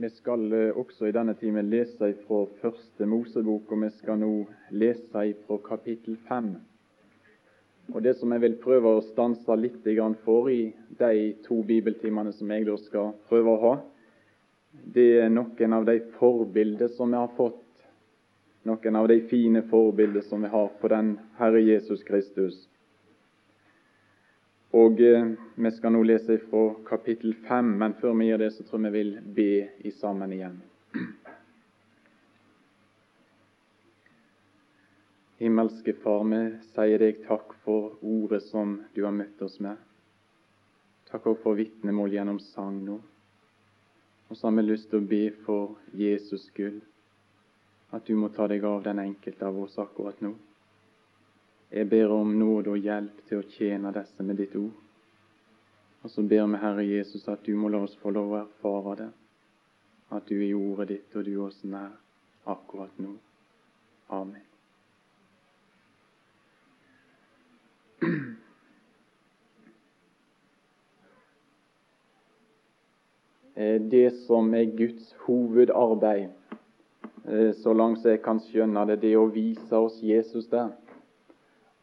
Vi skal eh, også i denne timen lese fra Første Mosebok, og vi skal nå lese fra kapittel fem. Og Det som jeg vil prøve å stanse litt for i de to bibeltimene som jeg da skal prøve å ha, det er noen av de forbilder som vi har fått, noen av de fine forbilder som vi har på den Herre Jesus Kristus. Og eh, Vi skal nå lese fra kapittel 5, men før vi gjør det, så tror jeg vi vil be i sammen igjen. Himmelske Far, vi sier deg takk for ordet som du har møtt oss med. Takk også for vitnemål gjennom sang nå. Og så har vi lyst til å be for Jesus skyld, at du må ta deg av den enkelte av oss akkurat nå. Jeg ber om nåde og hjelp til å tjene disse med ditt ord. Og så ber vi, Herre Jesus, at du må la oss få lov å erfare det, at du er i ordet ditt, og du er oss nær akkurat nå. Amen. Eh, det som er Guds hovedarbeid, eh, så langt jeg kan skjønne det, det er å vise oss Jesus der.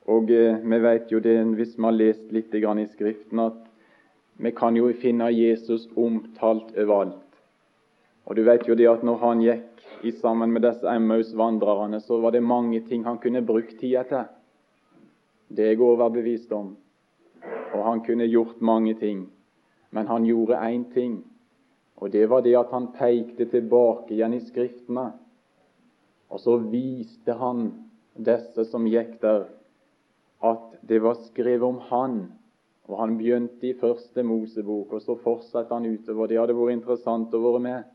Og eh, vi vet jo det, hvis vi har lest litt i Skriften, at vi kan jo finne Jesus omtalt overalt. Og du vet jo det at når han gikk i sammen med disse Emmaus-vandrerne, så var det mange ting han kunne brukt tida til. Det er jeg overbevist om. Og han kunne gjort mange ting. Men han gjorde én ting, og det var det at han pekte tilbake igjen i Skriftene. Og så viste han disse som gikk der, at det var skrevet om han. Og Han begynte i første Mosebok, og så fortsatte han utover. Det hadde vært interessant å være med.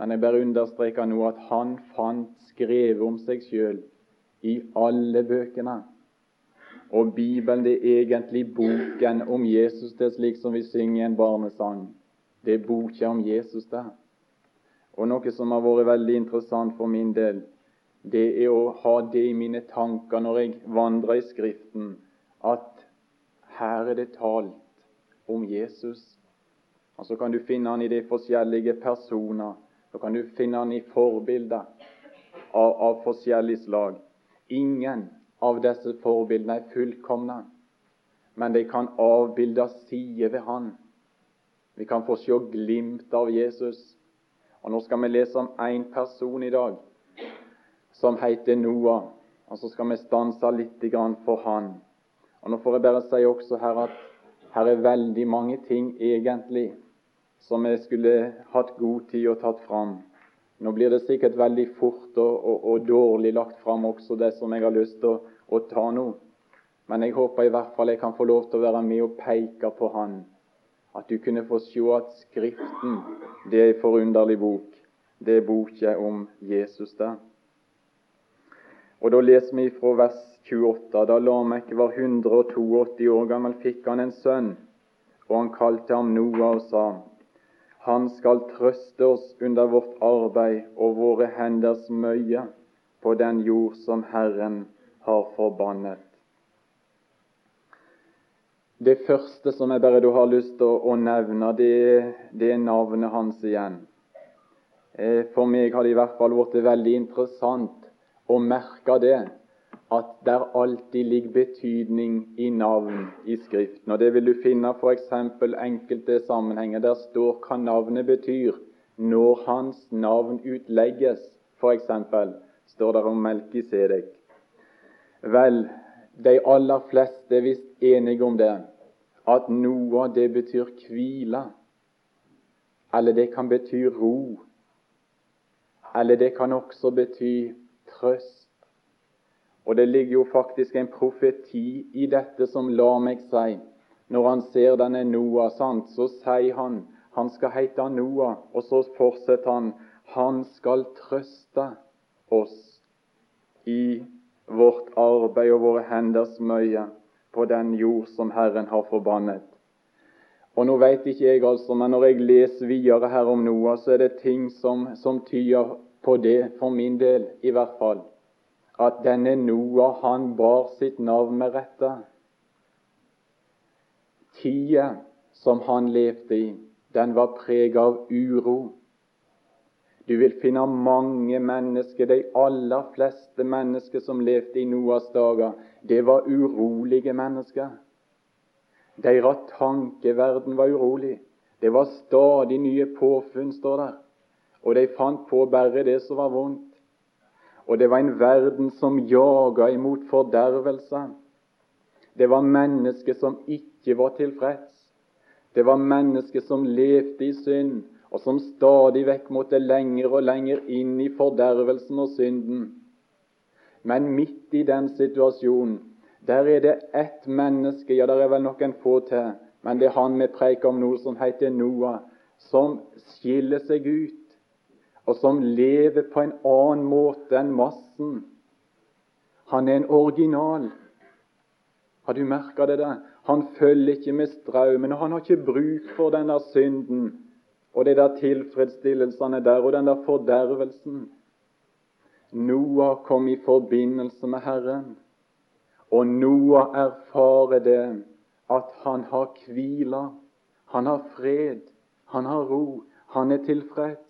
Men jeg bare understreker nå at han fant skrevet om seg sjøl i alle bøkene. Og Bibelen det er egentlig boken om Jesus. Det er slik som vi synger en barnesang. Det er boka om Jesus der. Og noe som har vært veldig interessant for min del, det er å ha det i mine tanker når jeg vandrer i Skriften, at her er det talt om Jesus. Og Så kan du finne han i de forskjellige personer. Så kan du finne han i forbilder av, av forskjellig slag. Ingen av disse forbildene er fullkomne, men de kan avbilde sider ved han. Vi kan få se glimt av Jesus. Og Nå skal vi lese om én person i dag som heter Noah. Og så skal vi stanse litt for han. Og Nå får jeg bare si også her at her er veldig mange ting egentlig som jeg skulle hatt god tid og tatt fram. Nå blir det sikkert veldig fort og, og, og dårlig lagt fram også det som jeg har lyst til å, å, ta nå. Men jeg håper i hvert fall jeg kan få lov til å være med og peke på Han. At du kunne få se at Skriften, det er en forunderlig bok. Det er boka om Jesus der. Og Da leser vi fra vers 28. Da Lamek var 182 år gammel, fikk han en sønn, og han kalte ham Noah og sa:" Han skal trøste oss under vårt arbeid og våre henders møye på den jord som Herren har forbannet. Det første som jeg bare har lyst til å, nevne, det, det, er navnet hans igjen. Eh, for meg har det i hvert fall blitt veldig interessant og merke det at der alltid ligger betydning i navn i Skriften. Og Det vil du finne f.eks. enkelte sammenhenger. Der står hva navnet betyr når hans navn utlegges. F.eks. står det om Melkisedek. Vel, de aller fleste er visst enige om det, at noe av det betyr hvile. Eller det kan bety ro. Eller det kan også bety trøst. Og det ligger jo faktisk en profeti i dette som lar meg si. Når han ser denne Noah, sant, så sier han han skal heite Noah, og så fortsetter han han skal trøste oss i vårt arbeid og våre henders møye på den jord som Herren har forbannet. Og Nå vet ikke jeg, altså, men når jeg leser videre her om Noah, så er det ting som, som tyder på det, for min del i hvert fall, at denne Noah han bar sitt navn med rette. Tida som han levde i, den var preget av uro. Du vil finne mange mennesker, de aller fleste mennesker som levde i Noas dager, det var urolige mennesker. Deres tankeverden var urolig. Det var stadig nye påfunn, står der. Og de fant på bare det som var vondt. Og det var en verden som jaga imot fordervelse. Det var mennesker som ikke var tilfreds. Det var mennesker som levde i synd, og som stadig vekk måtte lenger og lenger inn i fordervelsen og synden. Men midt i den situasjonen, der er det ett menneske, ja, der er vel noen få til, men det er han vi preker om nå, som heter Noah, som skiller seg ut, og som lever på en annen måte enn massen. Han er en original. Har du merka det der? Han følger ikke med strømmen, og han har ikke bruk for denne synden og de der tilfredsstillelsene der, og den der fordervelsen. Noah kom i forbindelse med Herren, og Noah erfarer det at han har hvila, han har fred, han har ro, han er tilfreds.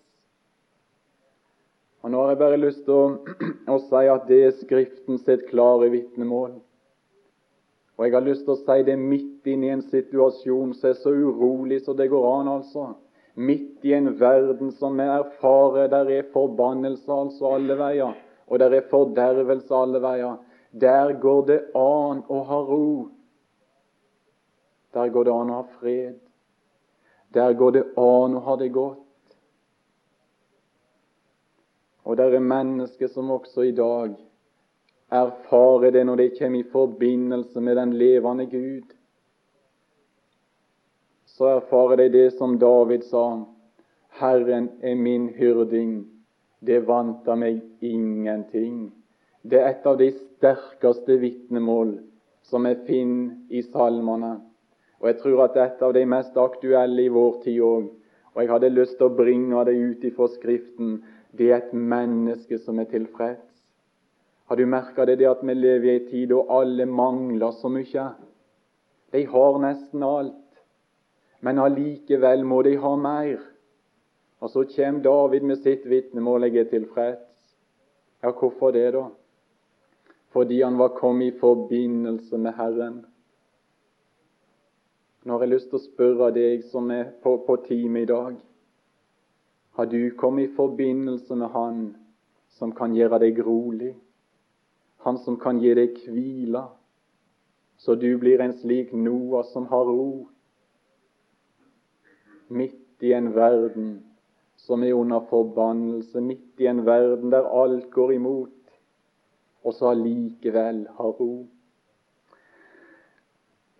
Og Nå har jeg bare lyst til å, si at det er Skriften sitt klare vitnemål. Og jeg har lyst til å si det midt inne i en situasjon som er så urolig som det går an, altså midt i en verden som vi erfarer der er forbannelse altså alle veier, og der er fordervelse alle veier. Der går det an å ha ro. Der går det an å ha fred. Der går det an å ha det godt. Og det er mennesker som også i dag erfarer det når de kommer i forbindelse med den levende Gud så erfarer de det som David sa. Herren er min hyrding, det vanter meg ingenting. Det er et av de sterkeste vitnemål som jeg finner i salmene. Og jeg tror at det er av de mest aktuelle i vår tid òg. Og jeg hadde lyst til å bringe det ut ifra Skriften. Det er et menneske som er tilfreds. Har du merka det, det at vi lever i en tid da alle mangler så mye? De har nesten alt men allikevel må de ha mer. Og så kommer David med sitt vitnemål jeg er tilfreds. Ja, hvorfor det, da? Fordi han var kommet i forbindelse med Herren. Nå har jeg lyst til å spørre deg som er på, på teamet i dag. Har du kommet i forbindelse med Han som kan gjøre deg rolig? Han som kan gi deg hvile, så du blir en slik Noah som har ro midt i en verden som er under forbannelse, midt i en verden der alt går imot, og så allikevel har ro.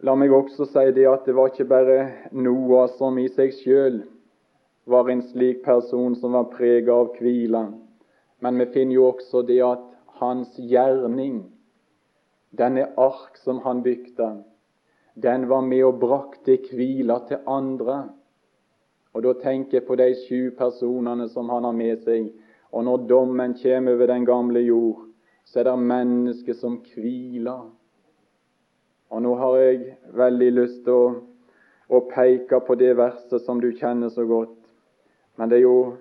La meg også si det at det var ikke bare Noah som i seg sjøl var en slik person som var preget av hvile, men vi finner jo også det at hans gjerning, denne ark som han bygde, den var med og brakte hvile til andre. Og Da tenker jeg på de sju personene som han har med seg. Og når dommen kommer over den gamle jord, så er det mennesker som hviler. Og nå har jeg veldig lyst til å, å, peke på det verset som du kjenner så godt. Men det er jo,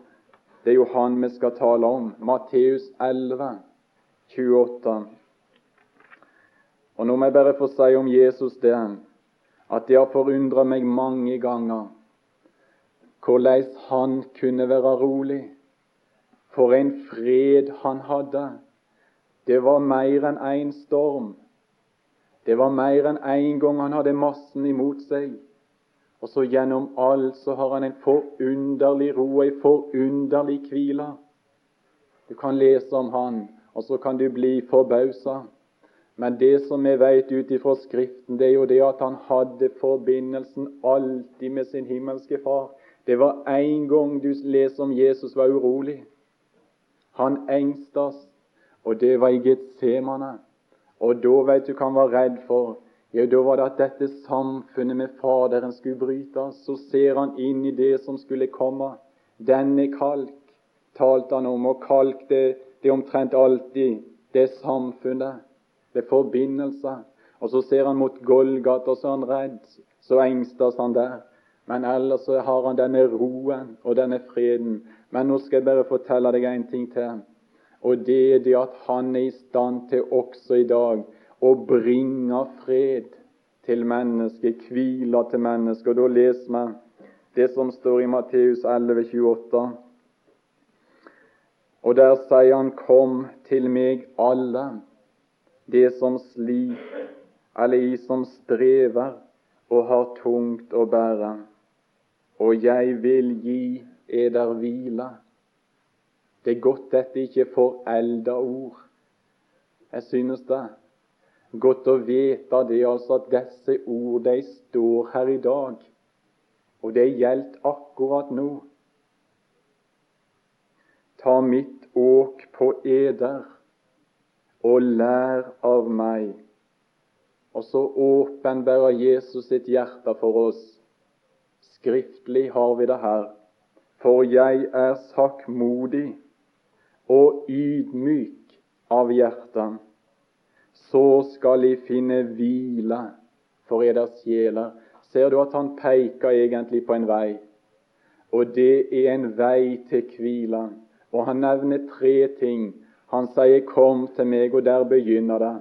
det er jo han vi skal tale om. Matteus 11, 28. Og nå må jeg bare få si om Jesus det, at det har forundra meg mange ganger hvordan han kunne være rolig. For en fred han hadde. Det var mer enn én storm. Det var mer enn én en gang han hadde massen imot seg. Og så gjennom alt så har han en forunderlig ro og en forunderlig hvile. Du kan lese om han, og så kan du bli forbausa. Men det som vi vet ut ifra Skriften, det er jo det at han hadde forbindelsen alltid med sin himmelske Far. Det var en gang du leser om Jesus var urolig. Han engstes, og det var i Getsemane. Og da vet du hva han var redd for. Ja, Da var det at dette samfunnet med Faderen skulle brytes. Så ser han inn i det som skulle komme. Denne kalk talte han om, og kalk det, det er omtrent alltid det samfunnet, det forbindelse. Og så ser han mot Golgata, så er han redd. Så engstes han der. Men ellers så har han denne roen og denne freden, Men nå skal jeg bare fortelle deg en ting til. Og det er det at han er i stand til også i dag å bringe fred til mennesket, hviler til mennesket. Og Da leser vi det som står i Matteus 11, 28. Og der sier han, Kom til meg alle, det som sliter, eller i som strever og har tungt å bære, og jeg vil gi eder hvile. Det er godt dette ikke er forelda ord. Jeg synes det. Godt å vite det, altså at disse ord de står her i dag, og det gjelder akkurat nå. Ta mitt åk på eder og lær av meg. Og så åpenbærer Jesus sitt hjerte for oss. Skriftlig har vi det her. For jeg er sakkmodig og ydmyk av hjertet. Så skal I finne hvile for eders sjeler. Ser du at han peker egentlig på en vei? Og det er en vei til hvile. Og han nevner tre ting. Han sier 'Kom til meg', og der begynner det.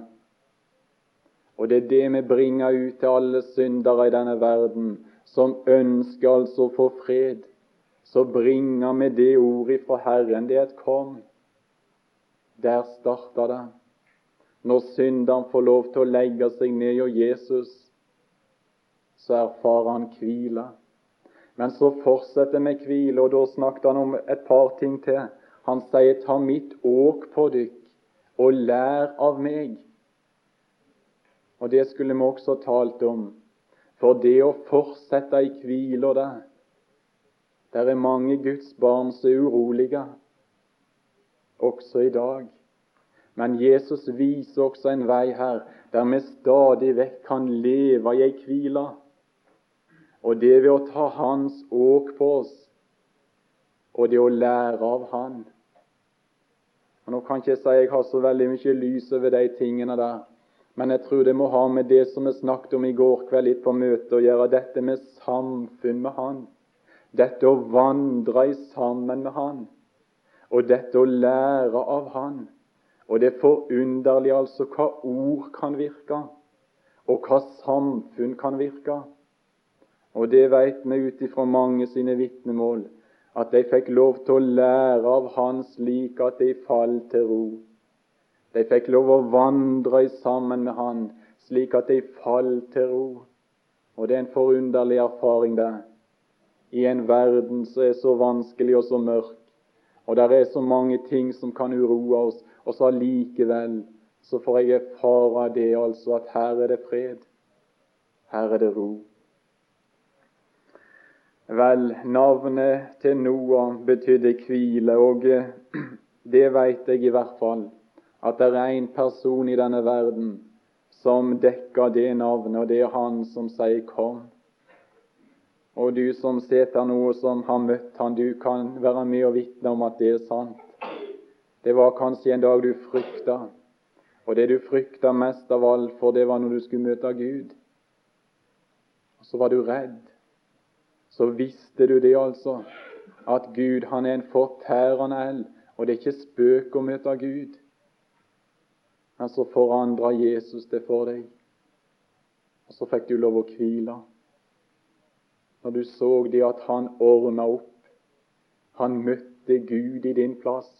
Og det er det vi bringer ut til alle syndere i denne verden, som ønsker altså å få fred. Så bringer vi det ordet fra Herren. Det er et 'kom'. Der starter det. Når synderen får lov til å legge seg ned hos Jesus, så erfarer han hvile. Men så fortsetter med hvile, og da snakket han om et par ting til. Han sier, 'Ta mitt åk på dykk, og lær av meg'. Og det skulle vi også talt om. For det å fortsette i hvila der Der er mange Guds barn som er urolige, også i dag. Men Jesus viser også en vei her der vi stadig vekk kan leve i ei hvile. Og det ved å ta Hans åk på oss, og det å lære av Han. Og Nå kan ikke jeg si jeg har så veldig mye lys over de tingene der, men jeg tror det må ha med det som vi snakket om i går kveld litt på møtet å gjøre, dette med samfunn med Han. Dette å vandre sammen med Han. Og dette å lære av Han. Og det er forunderlig altså hva ord kan virke, og hva samfunn kan virke. Og det vet vi ut ifra mange sine vitnemål at de fikk lov til å lære av Han slik at de falt til ro. De fikk lov å vandre sammen med Han slik at de falt til ro. Og det er en forunderlig erfaring, det. I en verden som er så vanskelig og så mørk, og der er så mange ting som kan uroe oss, og så allikevel så får jeg erfare det altså at her er det fred. Her er det ro. Vel, navnet til Noah betydde hvile, og det veit jeg i hvert fall, at det er én person i denne verden som dekker det navnet, og det er han som sier 'kom'. Og du som sitter nå som har møtt han, du kan være med og vitne om at det er sant. Det var kanskje en dag du frykta, og det du frykta mest av alt, for det var når du skulle møte Gud. Og så var du redd så visste du det altså, at Gud han er en fortærende eld, og det er ikke spøk å møte Gud. Men så forandra Jesus det for deg, og så fikk du lov å hvile. Når du så det at han ordna opp, han møtte Gud i din plass.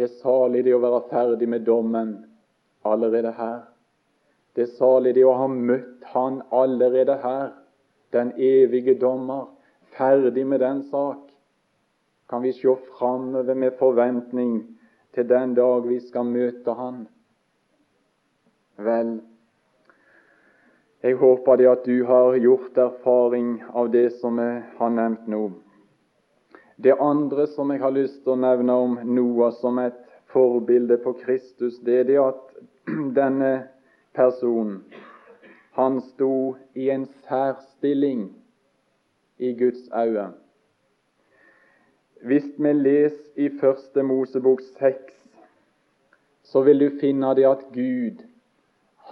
Det er salig det å være ferdig med dommen allerede her. Det er salig det å ha møtt Han allerede her den evige dommer, ferdig med den sak, kan vi se framover med forventning til den dag vi skal møte Han. Vel, jeg håper det at du har gjort erfaring av det som jeg har nevnt nå. Det andre som jeg har lyst til å nevne om Noah som et forbilde på Kristus, det er det at denne personen han sto i en særstilling i Guds øyne. Hvis vi leser i Første Mosebok 6, så vil du finne det at Gud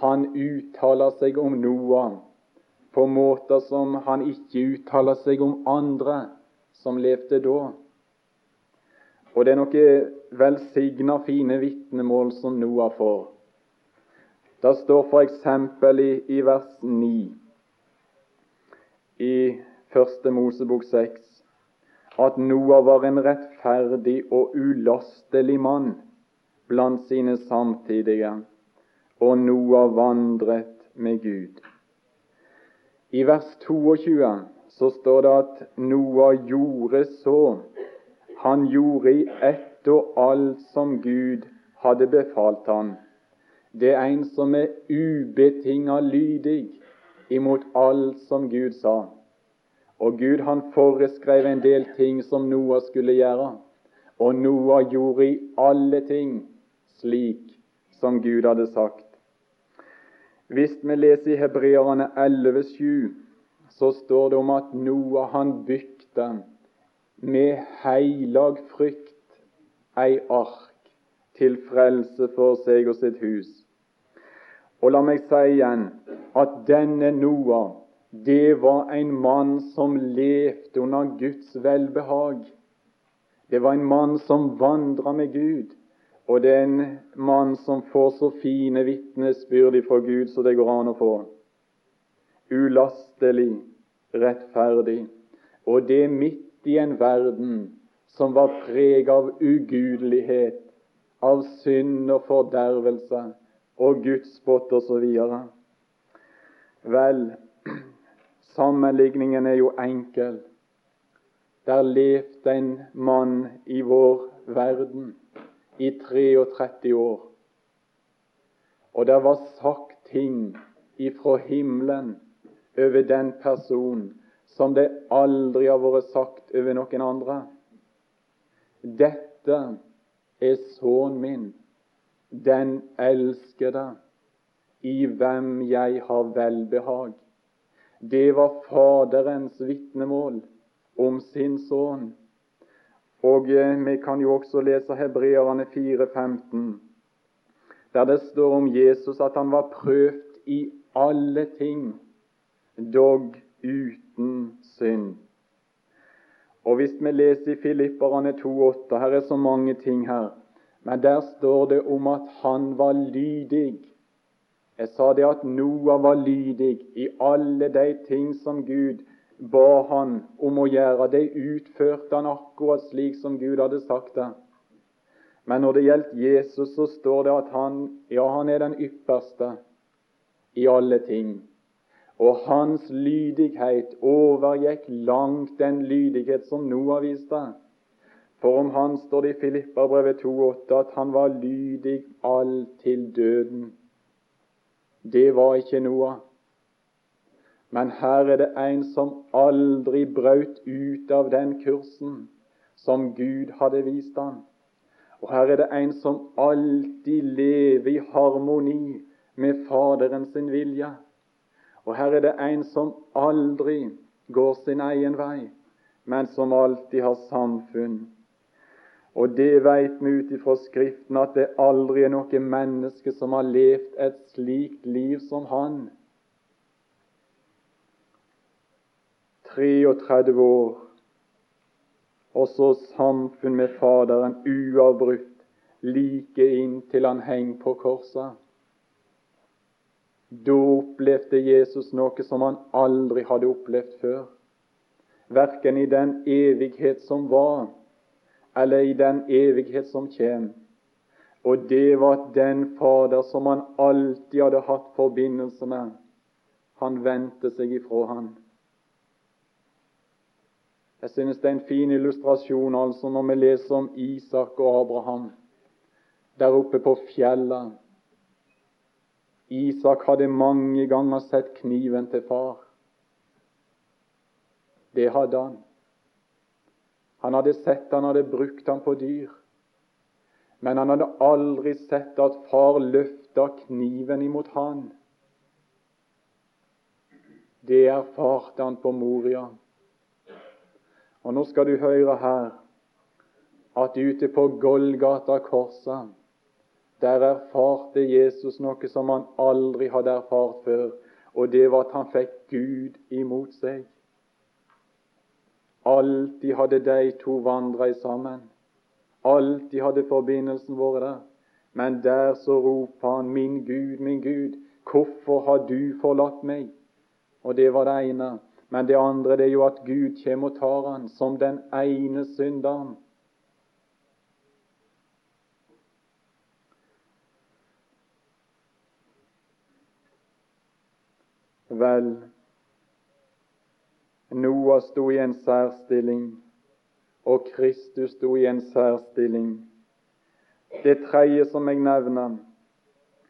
han uttaler seg om Noah på måter som han ikke uttaler seg om andre som levde da. Og det er noen velsigna, fine vitnemål som Noah får. Det står f.eks. I, i vers 9 i Første Mosebok 6 at Noah var en rettferdig og ulastelig mann blant sine samtidige, og Noah vandret med Gud. I vers 22 så står det at Noah gjorde så. Han gjorde i ett og alt som Gud hadde befalt han. Det er en som er ubetinga lydig imot alt som Gud sa. Og Gud han foreskrev en del ting som Noah skulle gjøre. Og Noah gjorde i alle ting slik som Gud hadde sagt. Hvis vi leser i Hebreerne 11,7, så står det om at Noah han bygde med heilag frykt ei ark til frelse for seg og sitt hus. Og la meg si igjen at denne Noah det var en mann som levde under Guds velbehag. Det var en mann som vandra med Gud. Og det er en mann som får så fine vitnesbyrd fra Gud så det går an å få. Ulastelig, rettferdig. Og det midt i en verden som var preget av ugudelighet, av synd og fordervelse og gudsspott osv. Vel, Sammenligningen er jo enkel. Der levde en mann i vår verden i 33 år. Og det var sagt ting ifra himmelen over den personen som det aldri har vært sagt over noen andre. Dette er sønnen min, den elskede, i hvem jeg har velbehag. Det var Faderens vitnemål om sin sønn. Og eh, vi kan jo også lese Hebreerne 4,15, der det står om Jesus at han var prøvd i alle ting, dog uten synd. Og Hvis vi leser i Filipperne 2,8 Her er så mange ting her. Men der står det om at han var lydig jeg sa det at Noah var lydig i alle de ting som Gud ba han om å gjøre. Det utførte han akkurat slik som Gud hadde sagt det. Men når det gjelder Jesus, så står det at han, ja, han er den ypperste i alle ting. Og hans lydighet overgikk langt den lydighet som Noah viste. For om han står det i Filipperbrevet 2,8 at han var lydig all til døden det var ikke Noah. Men her er det en som aldri brøt ut av den kursen som Gud hadde vist ham. Og her er det en som alltid lever i harmoni med Faderen sin vilje. Og her er det en som aldri går sin egen vei, men som alltid har samfunn og det veit vi ut ifra Skriften at det aldri er noe menneske som har levd et slikt liv som han. 33 år, og så samfunn med Faderen uavbrutt like inntil han henger på korset. Da opplevde Jesus noe som han aldri hadde opplevd før, verken i den evighet som var, eller i den evighet som kommer. Og det var at den Fader som han alltid hadde hatt forbindelse med, han vendte seg ifra han. Jeg synes det er en fin illustrasjon altså når vi leser om Isak og Abraham der oppe på fjellet. Isak hadde mange ganger sett kniven til far. Det hadde han. Han hadde sett han hadde brukt ham på dyr. Men han hadde aldri sett at far løfta kniven imot han. Det erfarte han på Moria. Og nå skal du høre her at ute på Golgata korset, der erfarte Jesus noe som han aldri hadde erfart før, og det var at han fikk Gud imot seg. Alltid hadde de to vandra sammen. Alltid hadde forbindelsen vært der. Men der så roper han, min Gud, min Gud, hvorfor har du forlatt meg? Og det var det ene. Men det andre det er jo at Gud kommer og tar han som den ene synderen. Vel, Noah sto i en særstilling, og Kristus sto i en særstilling. Det tredje som jeg nevner,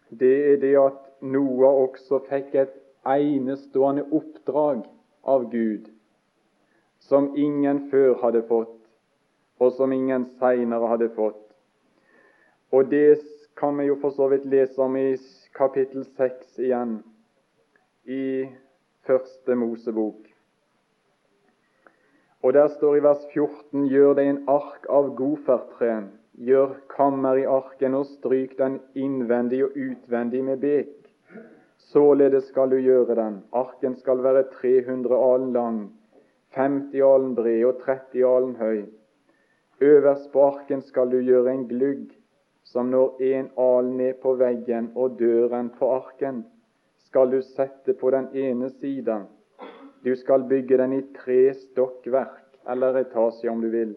det er det at Noah også fikk et enestående oppdrag av Gud, som ingen før hadde fått, og som ingen seinere hadde fått. Og det kan vi jo for så vidt lese om i kapittel 6 igjen, i Første Mosebok. Og der står i vers 14.: Gjør deg en ark av godfertre, gjør kammer i arken og stryk den innvendig og utvendig med bek. Således skal du gjøre den. Arken skal være 300 alen lang, 50 alen bred og 30 alen høy. Øverst på arken skal du gjøre en glugg som når en alen ned på veggen, og døren på arken skal du sette på den ene siden du skal bygge den i tre stokkverk, eller etasje om du vil.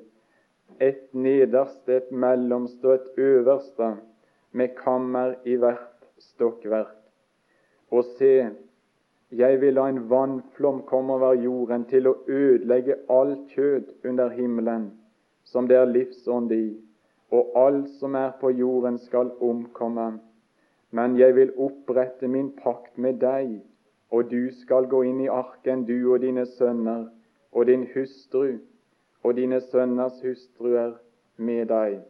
Et nederste, et mellomste og et øverste, med kammer i hvert stokkverk. Og se, jeg vil la en vannflom komme over jorden til å ødelegge alt kjød under himmelen, som det er livsånd i, og alt som er på jorden skal omkomme. Men jeg vil opprette min pakt med deg og du skal gå inn i arken, du og dine sønner og din hustru og dine sønners hustruer med deg.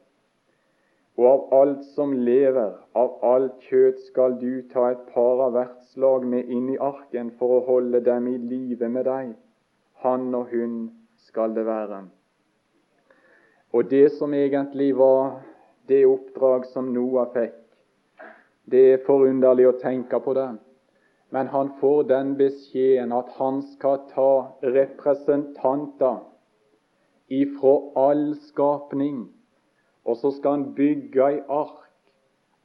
Og av alt som lever, av alt kjøtt skal du ta et par av hvert slag med inn i arken for å holde dem i live med deg. Han og hun skal det være. Og det som egentlig var det oppdrag som Noah fikk, det er forunderlig å tenke på det men han får den beskjeden at han skal ta representanter ifra all skapning, og så skal han bygge ei ark,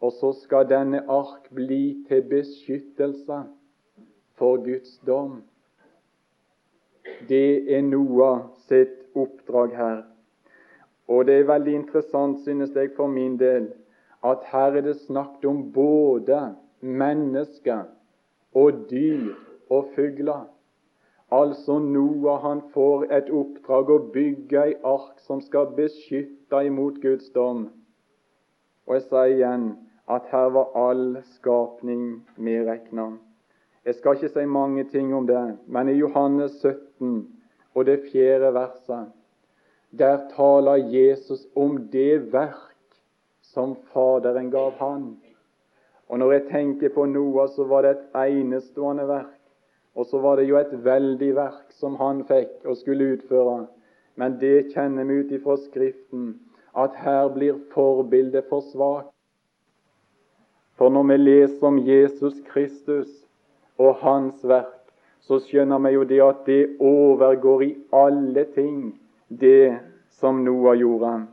og så skal denne ark bli til beskyttelse for Guds dom. Det er Noah sitt oppdrag her. Og det er veldig interessant, synes jeg for min del, at her er det snakket om både mennesker og dyr og fugler. Altså Noah han får et oppdrag å bygge ei ark som skal beskytte imot Guds dom. Og jeg sier igjen at her var all skapning medregna. Jeg skal ikke si mange ting om det, men i Johannes 17 og det fjerde verset, der taler Jesus om det verk som Faderen gav han. Og når jeg tenker på Noah, så var det et enestående verk. Og så var det jo et veldig verk som han fikk og skulle utføre. Men det kjenner vi ut ifra Skriften, at her blir forbildet for svakt. For når vi leser om Jesus Kristus og hans verk, så skjønner vi jo det at det overgår i alle ting det som Noah gjorde.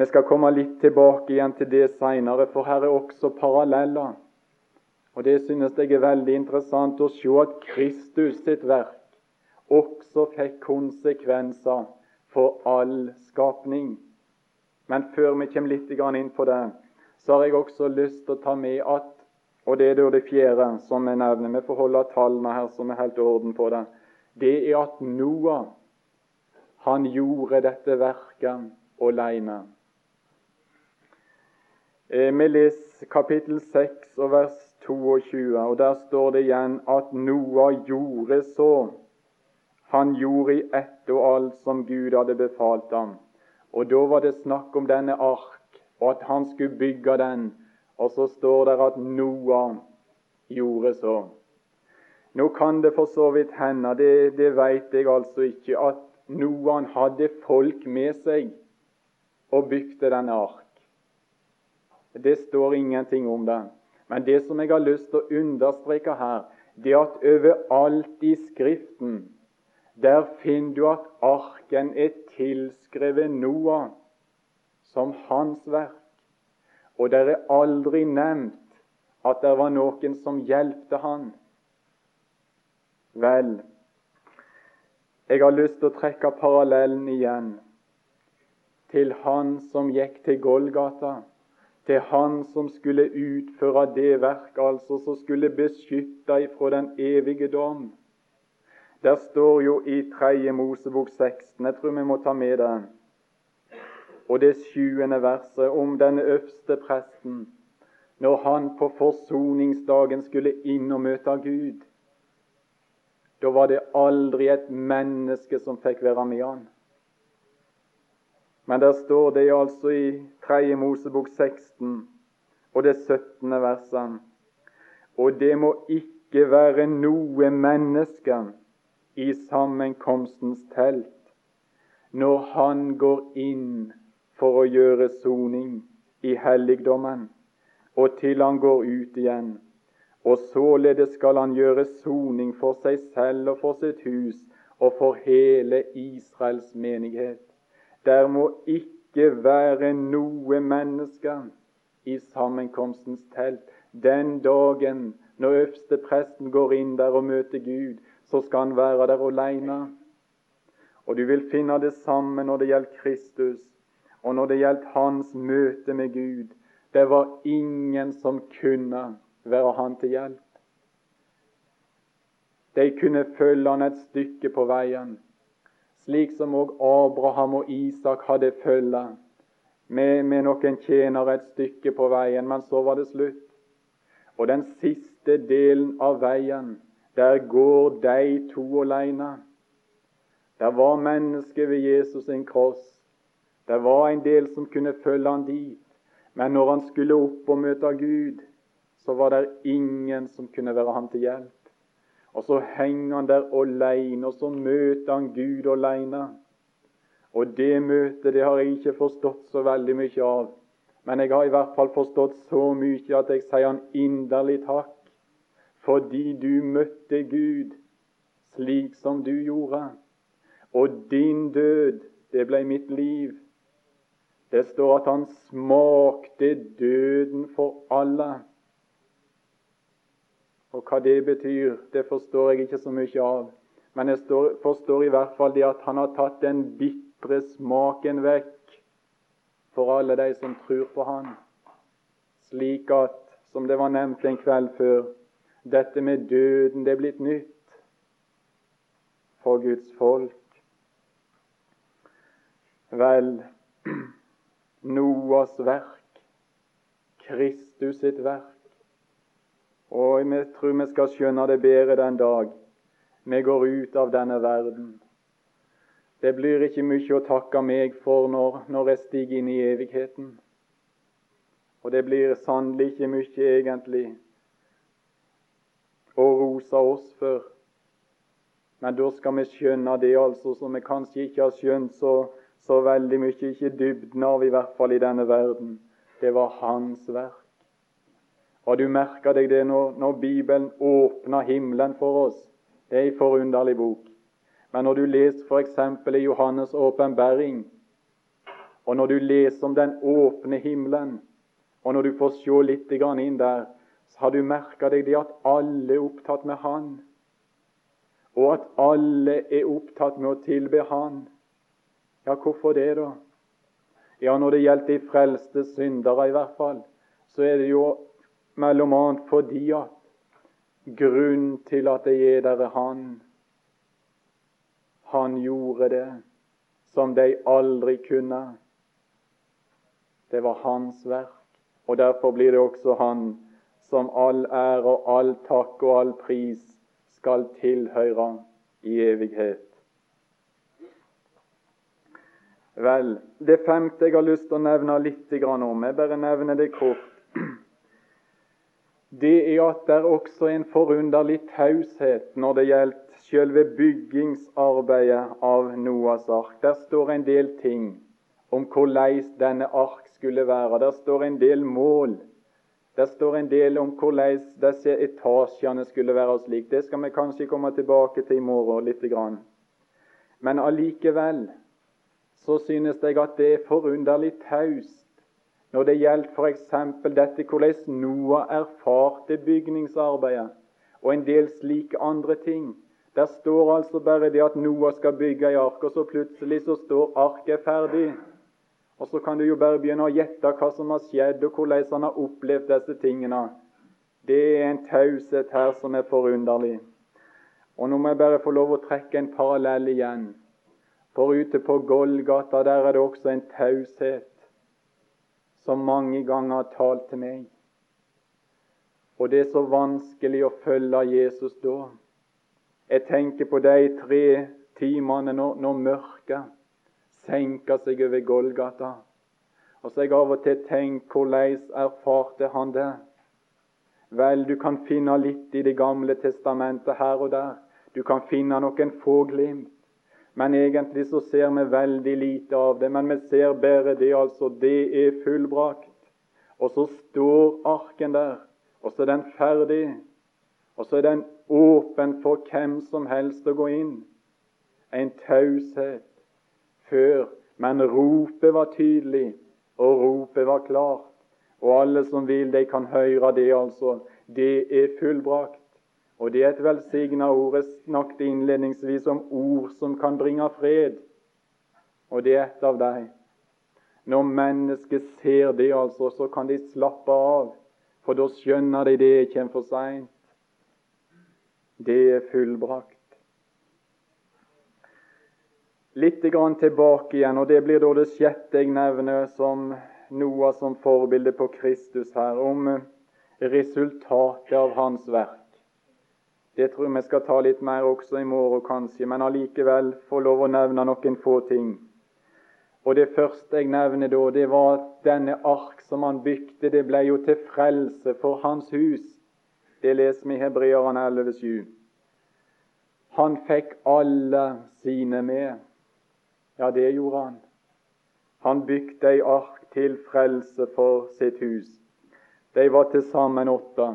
Vi skal komme litt tilbake igjen til det seinere, for her er også paralleller. Og Det synes jeg er veldig interessant å se at Kristus sitt verk også fikk konsekvenser for all skapning. Men før vi kommer litt inn på det, så har jeg også lyst til å ta med at og det er da det fjerde som jeg nevner. Vi får holde tallene her som er helt orden på det. Det er at Noah han gjorde dette verket alene. Eh, vi leser kapittel 6 og vers 22, og der står det igjen at Noah gjorde så. Han gjorde i ett og alt som Gud hadde befalt ham. Og Da var det snakk om denne ark, og at han skulle bygge den. Og så står det at Noah gjorde så. Nå kan det for så vidt hende, det, det vet jeg altså ikke, at Noah hadde folk med seg og bygde denne ark. Det står ingenting om det. Men det som jeg har lyst til å understreke her, det er at overalt i Skriften der finner du at arken er tilskrevet Noah som hans verk. Og det er aldri nevnt at det var noen som hjelpte han. Vel, jeg har lyst til å trekke parallellen igjen til han som gikk til Golgata, til han som skulle utføre det verk, altså som skulle beskytte ifra den evige dom. Der står jo i 3. Mosebok 16, jeg tror vi må ta med det, og det sjuende verset om denne øverste presten, når han på forsoningsdagen skulle inn og møte Gud. Da var det aldri et menneske som fikk være med han. Men der står det altså i 3. Mosebok 16 og det 17. verset. Og det må ikke være noe menneske i sammenkomstens telt når han går inn for å gjøre soning i helligdommen, og til han går ut igjen. Og således skal han gjøre soning for seg selv og for sitt hus og for hele Israels menighet. Der må ikke være noe menneske i sammenkomstens telt. Den dagen når øverstepresten går inn der og møter Gud, så skal han være der alene. Og du vil finne det samme når det gjelder Kristus, og når det gjelder hans møte med Gud. Det var ingen som kunne være han til hjelp. De kunne følge han et stykke på veien, slik som òg Abraham og Isak hadde følge med, med noen tjenere et stykke på veien, men så var det slutt. Og den siste delen av veien der går de to alene. Det var mennesker ved Jesus sin kross. Det var en del som kunne følge han dit. Men når han skulle opp og møte Gud, så var det ingen som kunne være han til hjelp. Og så henger han der alene, og så møter han Gud alene. Og det møtet det har jeg ikke forstått så veldig mye av. Men jeg har i hvert fall forstått så mye at jeg sier han inderlig takk fordi du møtte Gud slik som du gjorde. Og din død, det ble mitt liv. Det står at han smakte døden for alle. Og hva det betyr, det forstår jeg ikke så mye av. Men jeg forstår i hvert fall det at han har tatt den bitre smaken vekk for alle de som tror på han. Slik at, som det var nevnt en kveld før, dette med døden det er blitt nytt for Guds folk. Vel, Noas verk, Kristus sitt verk. Og vi tror vi skal skjønne det bedre den dag vi går ut av denne verden. Det blir ikke mye å takke meg for når, når jeg stiger inn i evigheten. Og det blir sannelig ikke mye, egentlig, å rosa oss for. Men da skal vi skjønne det altså som vi kanskje ikke har skjønt så, så veldig mye, ikke dybden av i hvert fall i denne verden. Det var hans verk. Og du merker deg det når, når Bibelen åpner himmelen for oss. Det er en forunderlig bok. Men når du leser f.eks. i Johannes' åpenbaring, og når du leser om den åpne himmelen, og når du får se litt inn der, så har du merka deg det at alle er opptatt med Han, og at alle er opptatt med å tilbe Han? Ja, hvorfor det, da? Ja, når det gjelder de frelste syndere, i hvert fall, så er det jo mellom annet fordi at grunnen til at det er der er Han. Han gjorde det som de aldri kunne. Det var hans verk, og derfor blir det også Han som all ære og all takk og all pris skal tilhøre i evighet. Vel, det femte jeg har lyst til å nevne litt om, jeg bare nevner det kort, det er at det er også en forunderlig taushet når det gjelder selve byggingsarbeidet av Noas ark. Der står en del ting om hvordan denne ark skulle være. Der står en del mål Der står en del om hvordan disse etasjene skulle være slik. Det skal vi kanskje komme tilbake til i morgen litt. Men allikevel så synes jeg at det er forunderlig taust når det gjelder f.eks. dette hvordan Noah erfarte bygningsarbeidet og en del slike andre ting. Der står altså bare det at Noah skal bygge ei ark, og så plutselig så står arket ferdig. Og så kan du jo bare begynne å gjette hva som har skjedd, og hvordan han har opplevd disse tingene. Det er en taushet her som er forunderlig. Og nå må jeg bare få lov å trekke en parallell igjen. For ute på Golgata der er det også en taushet som mange ganger har talt til meg. Og det er så vanskelig å følge Jesus da. Jeg tenker på de tre timene når, når mørket senker seg over Golgata. Og så har jeg av og til tenkt hvordan erfarte han det? Vel, du kan finne litt i Det gamle testamentet her og der. Du kan finne noen få glimt. Men egentlig så ser vi veldig lite av det. Men vi ser bare det, altså. Det er fullbrakt. Og så står arken der, og så er den ferdig. Og så er den åpen for hvem som helst å gå inn. En taushet før. Men ropet var tydelig, og ropet var klart. Og alle som vil, de kan høre det, altså. Det er fullbrakt. Og det er et velsigna ord. Jeg snakket innledningsvis om ord som kan bringe fred. Og det er et av dem. Når mennesket ser det, altså, så kan de slappe av. For da skjønner de det kommer for seint. Det er fullbrakt. Litt grann tilbake igjen, og det blir da det sjette jeg nevner som Noah som forbilde på Kristus her, om resultatet av hans verk. Det tror jeg vi skal ta litt mer også i morgen, kanskje, men allikevel få lov å nevne noen få ting. Og Det første jeg nevner da, det var at denne ark som han bygde, det ble jo til frelse for hans hus. Det leser vi i Hebreerne 11,7. Han fikk alle sine med. Ja, det gjorde han. Han bygde ei ark til frelse for sitt hus. De var til sammen åtte.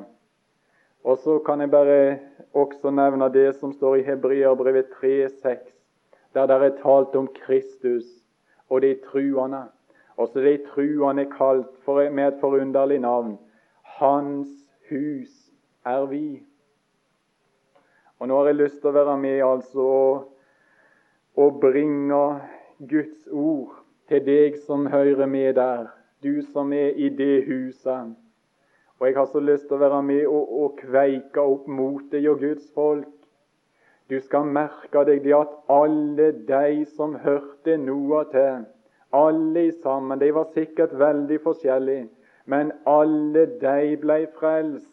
Og så kan jeg bare også nevne det som står i Hebreerbrevet 3,6, der det er talt om Kristus og de truende. Også de truende kalt for, med et forunderlig navn. Hans hus er vi. Og Nå har jeg lyst til å være med altså og, bringe Guds ord til deg som hører med der, du som er i det huset. Og jeg har så lyst til å være med og, og kveike opp motet og Guds folk. Du skal merke deg det at alle de som hørte noe til, alle sammen, de var sikkert veldig forskjellige, men alle de ble frelst.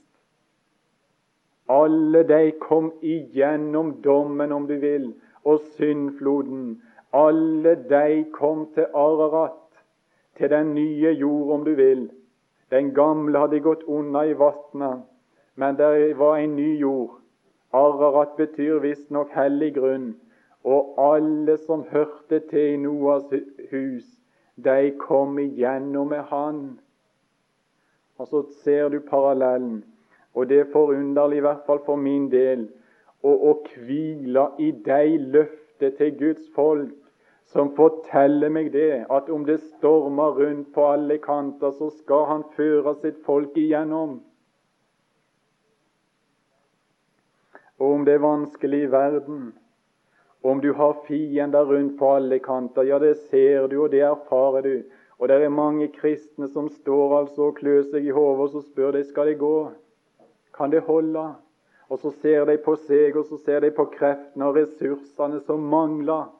Alle de kom igjennom dommen, om du vil, og syndfloden. Alle de kom til Ararat, til den nye jord, om du vil den gamle hadde gått unna i vatnet, men det var en ny jord. Ararat betyr visstnok hellig grunn. Og alle som hørte til i Noas hus, de kom igjennom med Han. Og så ser du parallellen. Og det er forunderlig, i hvert fall for min del, å, å hvile i de løftet til Guds folk som forteller meg det, at om det stormer rundt på alle kanter, så skal han føre sitt folk igjennom. Og om det er vanskelig i verden, om du har fiender rundt på alle kanter, ja, det ser du, og det erfarer du. Og det er mange kristne som står altså og klør seg i hodet, og så spør de skal det gå. Kan det holde? Og så ser de på seg, og så ser de på kreftene og ressursene som mangler.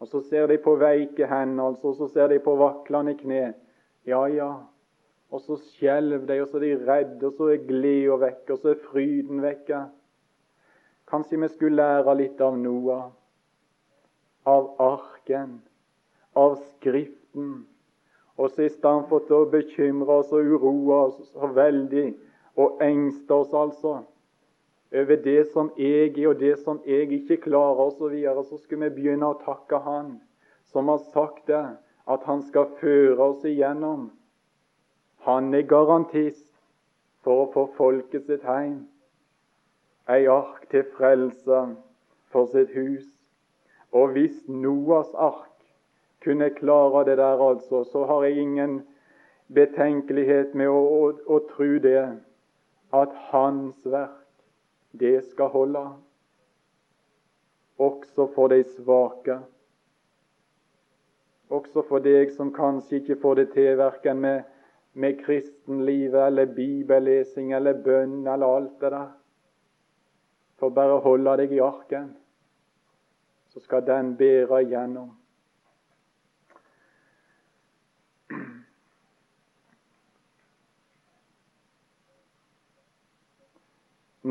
Og så ser de på veike hender, altså, og så ser de på vaklende kne. Ja, ja. Og så skjelver de, og så er de redde, og så er gleda vekk, og så er fryden vekke. Kanskje vi skulle lære litt av Noah, av arken, av Skriften. Og så i stedet for å bekymre oss og uroe oss så veldig og engste oss, altså, over det som jeg er, og det som jeg ikke klarer, osv., så, videre, så skulle vi begynne å takke Han som har sagt det, at Han skal føre oss igjennom. Han er garantist for å få folket sitt hjem. Ei ark til frelse for sitt hus. Og hvis Noas ark kunne klare det der, altså, så har jeg ingen betenkelighet med å, å, å tro det, at Hans verk, det skal holde, også for de svake. Også for deg som kanskje ikke får det til verken med, med kristenlivet eller bibellesing eller bønn eller alt det der. For bare holde deg i arken, så skal den bære igjennom.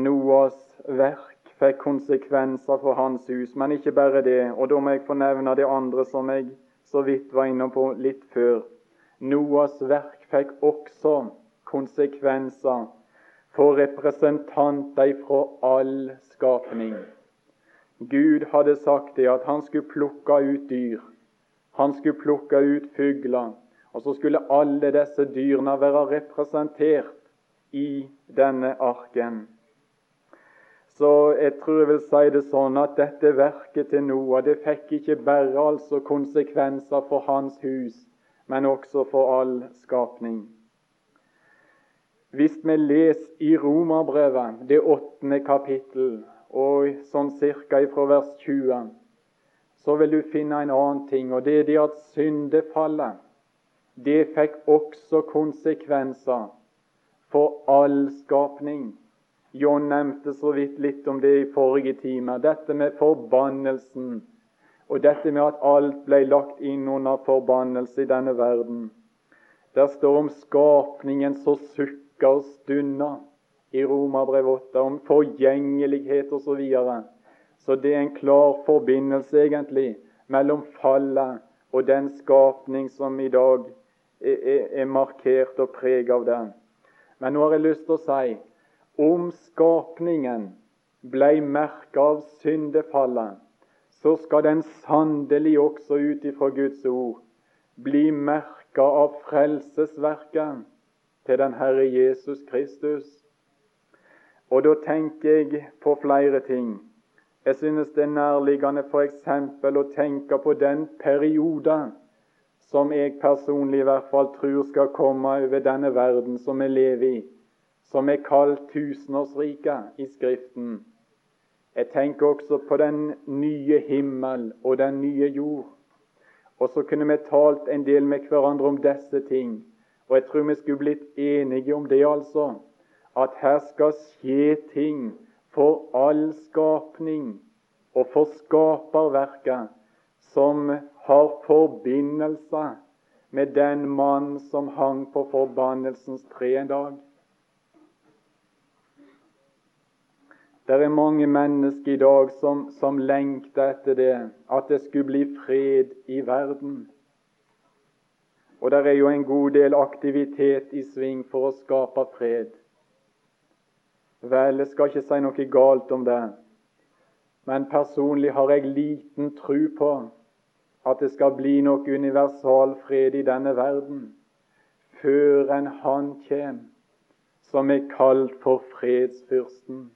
Noas verk fikk konsekvenser for hans hus, men ikke bare det. Og da må jeg få nevne det andre som jeg så vidt var inne på litt før. Noas verk fikk også konsekvenser for representanter fra all skapning. Gud hadde sagt det at han skulle plukke ut dyr. Han skulle plukke ut fugler. Og så skulle alle disse dyrene være representert i denne arken. Så jeg tror jeg vil si det sånn at dette verket til Noah det fikk ikke bare altså konsekvenser for hans hus, men også for all skapning. Hvis vi leser i Romerbrevet, det åttende kapittel, og sånn cirka fra vers 20, så vil du finne en annen ting, og det er det at syndefallet det fikk også konsekvenser for all skapning. John nevnte så vidt litt om det i forrige time. Dette med forbannelsen. Og dette med at alt ble lagt inn under forbannelse i denne verden. Der står om skapningen som sukker og stunder i Romerbrev 8, om forgjengelighet osv. Så, videre. så det er en klar forbindelse egentlig mellom fallet og den skapning som i dag er, er, er markert og preget av det. Men nå har jeg lyst til å si om skapningen blei merka av syndefallet, så skal den sannelig også ut ifra Guds ord bli merka av frelsesverket til den Herre Jesus Kristus. Og da tenker jeg på flere ting. Jeg synes det er nærliggende f.eks. å tenke på den periode som jeg personlig i hvert fall tror skal komme over denne verden som vi lever i som er kalt tusenårsriket i Skriften. Jeg tenker også på den nye himmel og den nye jord. Og så kunne vi talt en del med hverandre om disse ting. Og jeg tror vi skulle blitt enige om det, altså. At her skal skje ting for all skapning og for skaperverket som har forbindelse med den mann som hang på forbannelsens tre en dag. Det er mange mennesker i dag som, som lengter etter det, at det skulle bli fred i verden. Og det er jo en god del aktivitet i sving for å skape fred. Vel, jeg skal ikke si noe galt om det, men personlig har jeg liten tro på at det skal bli noe universal fred i denne verden før en Han kommer som er kalt for fredsfyrsten.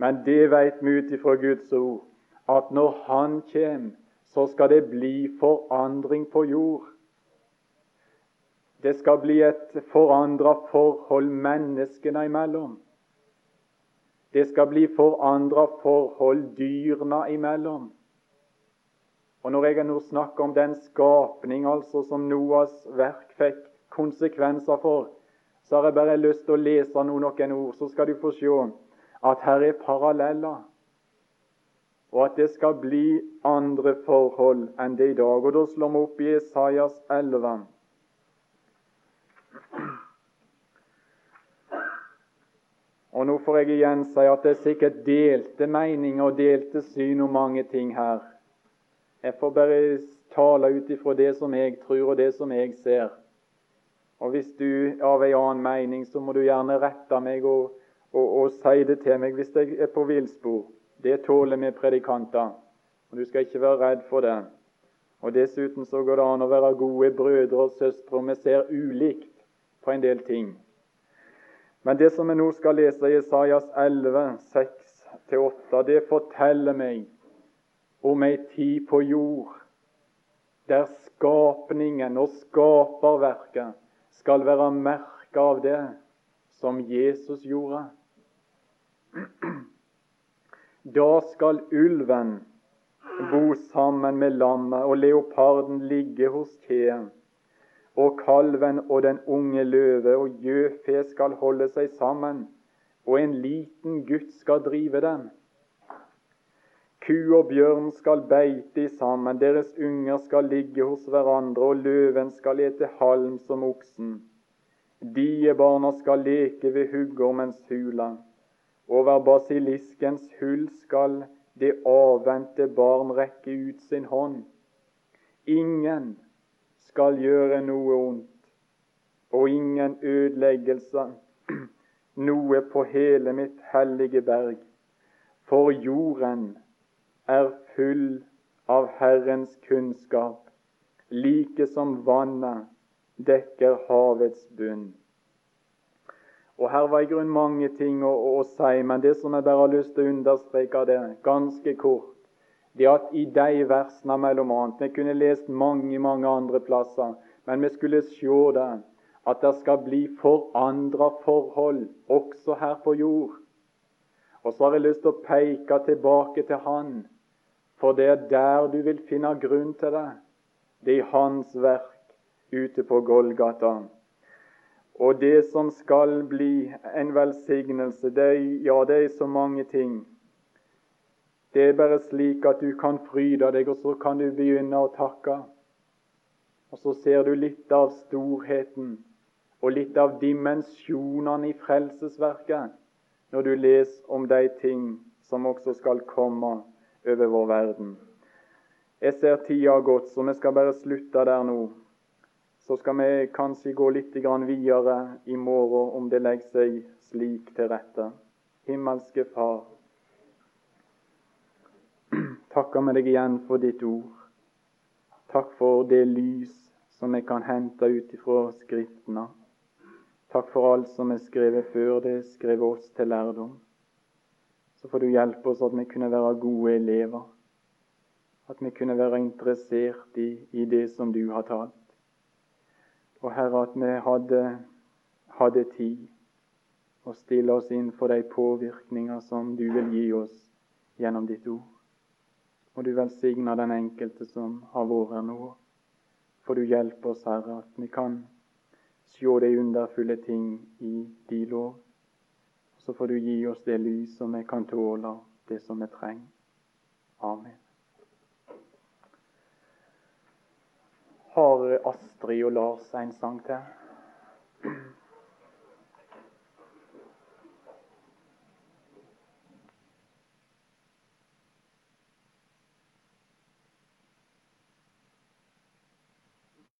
Men det vet vi ut ifra Guds ord, at når Han kommer, så skal det bli forandring på jord. Det skal bli et forandra forhold menneskene imellom. Det skal bli forandra forhold dyrene imellom. Og Når jeg nå snakker om den skapning altså som Noas verk fikk konsekvenser for, så har jeg bare lyst til å lese noen, noen ord, så skal du få se at her er paralleller, og at det skal bli andre forhold enn det i dag. Og Da slår vi opp i Esaias 11. Og Nå får jeg igjen si at det er sikkert delte meninger og delte syn om mange ting her. Jeg får bare tale ut ifra det som jeg tror, og det som jeg ser. Og Hvis du er av en annen mening, så må du gjerne rette meg og og, og si det til meg hvis jeg er på villspor. Det tåler vi predikanter, og du skal ikke være redd for det. Og Dessuten så går det an å være gode brødre og søstre, og vi ser ulikt på en del ting. Men det som vi nå skal lese i Isaias 11, 6-8, det forteller meg om ei tid på jord der skapningen og skaperverket skal være merka av det som Jesus gjorde. Da skal ulven bo sammen med lammet og leoparden ligge hos kjeen. Og kalven og den unge løve og gjøfe skal holde seg sammen, og en liten gutt skal drive dem. Ku og bjørn skal beite sammen, deres unger skal ligge hos hverandre, og løven skal ete halm som oksen. Diebarna skal leke ved huggormens hula. Over basiliskens hull skal det avvente barn rekke ut sin hånd. Ingen skal gjøre noe ondt, og ingen ødeleggelse, noe på hele mitt hellige berg. For jorden er full av Herrens kunnskap, like som vannet dekker havets bunn. Og Her var i grunnen mange ting å, å, si, men det som jeg bare har lyst til å understreke, det ganske kort, det at i de versene mellom annet Vi kunne lest mange mange andre plasser, men vi skulle se det, at det skal bli forandra forhold også her på jord. Og så har jeg lyst til å peke tilbake til Han, for det er der du vil finne grunn til det. Det er Hans verk ute på Golgata. Og det som skal bli en velsignelse, det er, ja, det er så mange ting. Det er bare slik at du kan fryde deg, og så kan du begynne å takke. Og så ser du litt av storheten og litt av dimensjonene i frelsesverket når du leser om de ting som også skal komme over vår verden. Jeg ser tida har gått, så vi skal bare slutte der nå. Så skal vi kanskje gå litt videre i morgen, om det legger seg slik til rette. Himmelske Far, takker vi deg igjen for ditt ord. Takk for det lys som vi kan hente ut ifra Skriftene. Takk for alt som er skrevet før det skrevet oss til lærdom. Så får du hjelpe oss at vi kunne være gode elever. At vi kunne være interessert i, i det som du har talt. Og Herre, at vi hadde, hadde tid å stille oss inn for de påvirkninger som du vil gi oss gjennom ditt ord. Og du velsigner den enkelte som har vært her nå. For du hjelper oss, Herre, at vi kan se de underfulle ting i din lov. Så får du gi oss det lys som vi kan tåle, det som vi trenger. Amen. Har Astrid og Lars en sang til?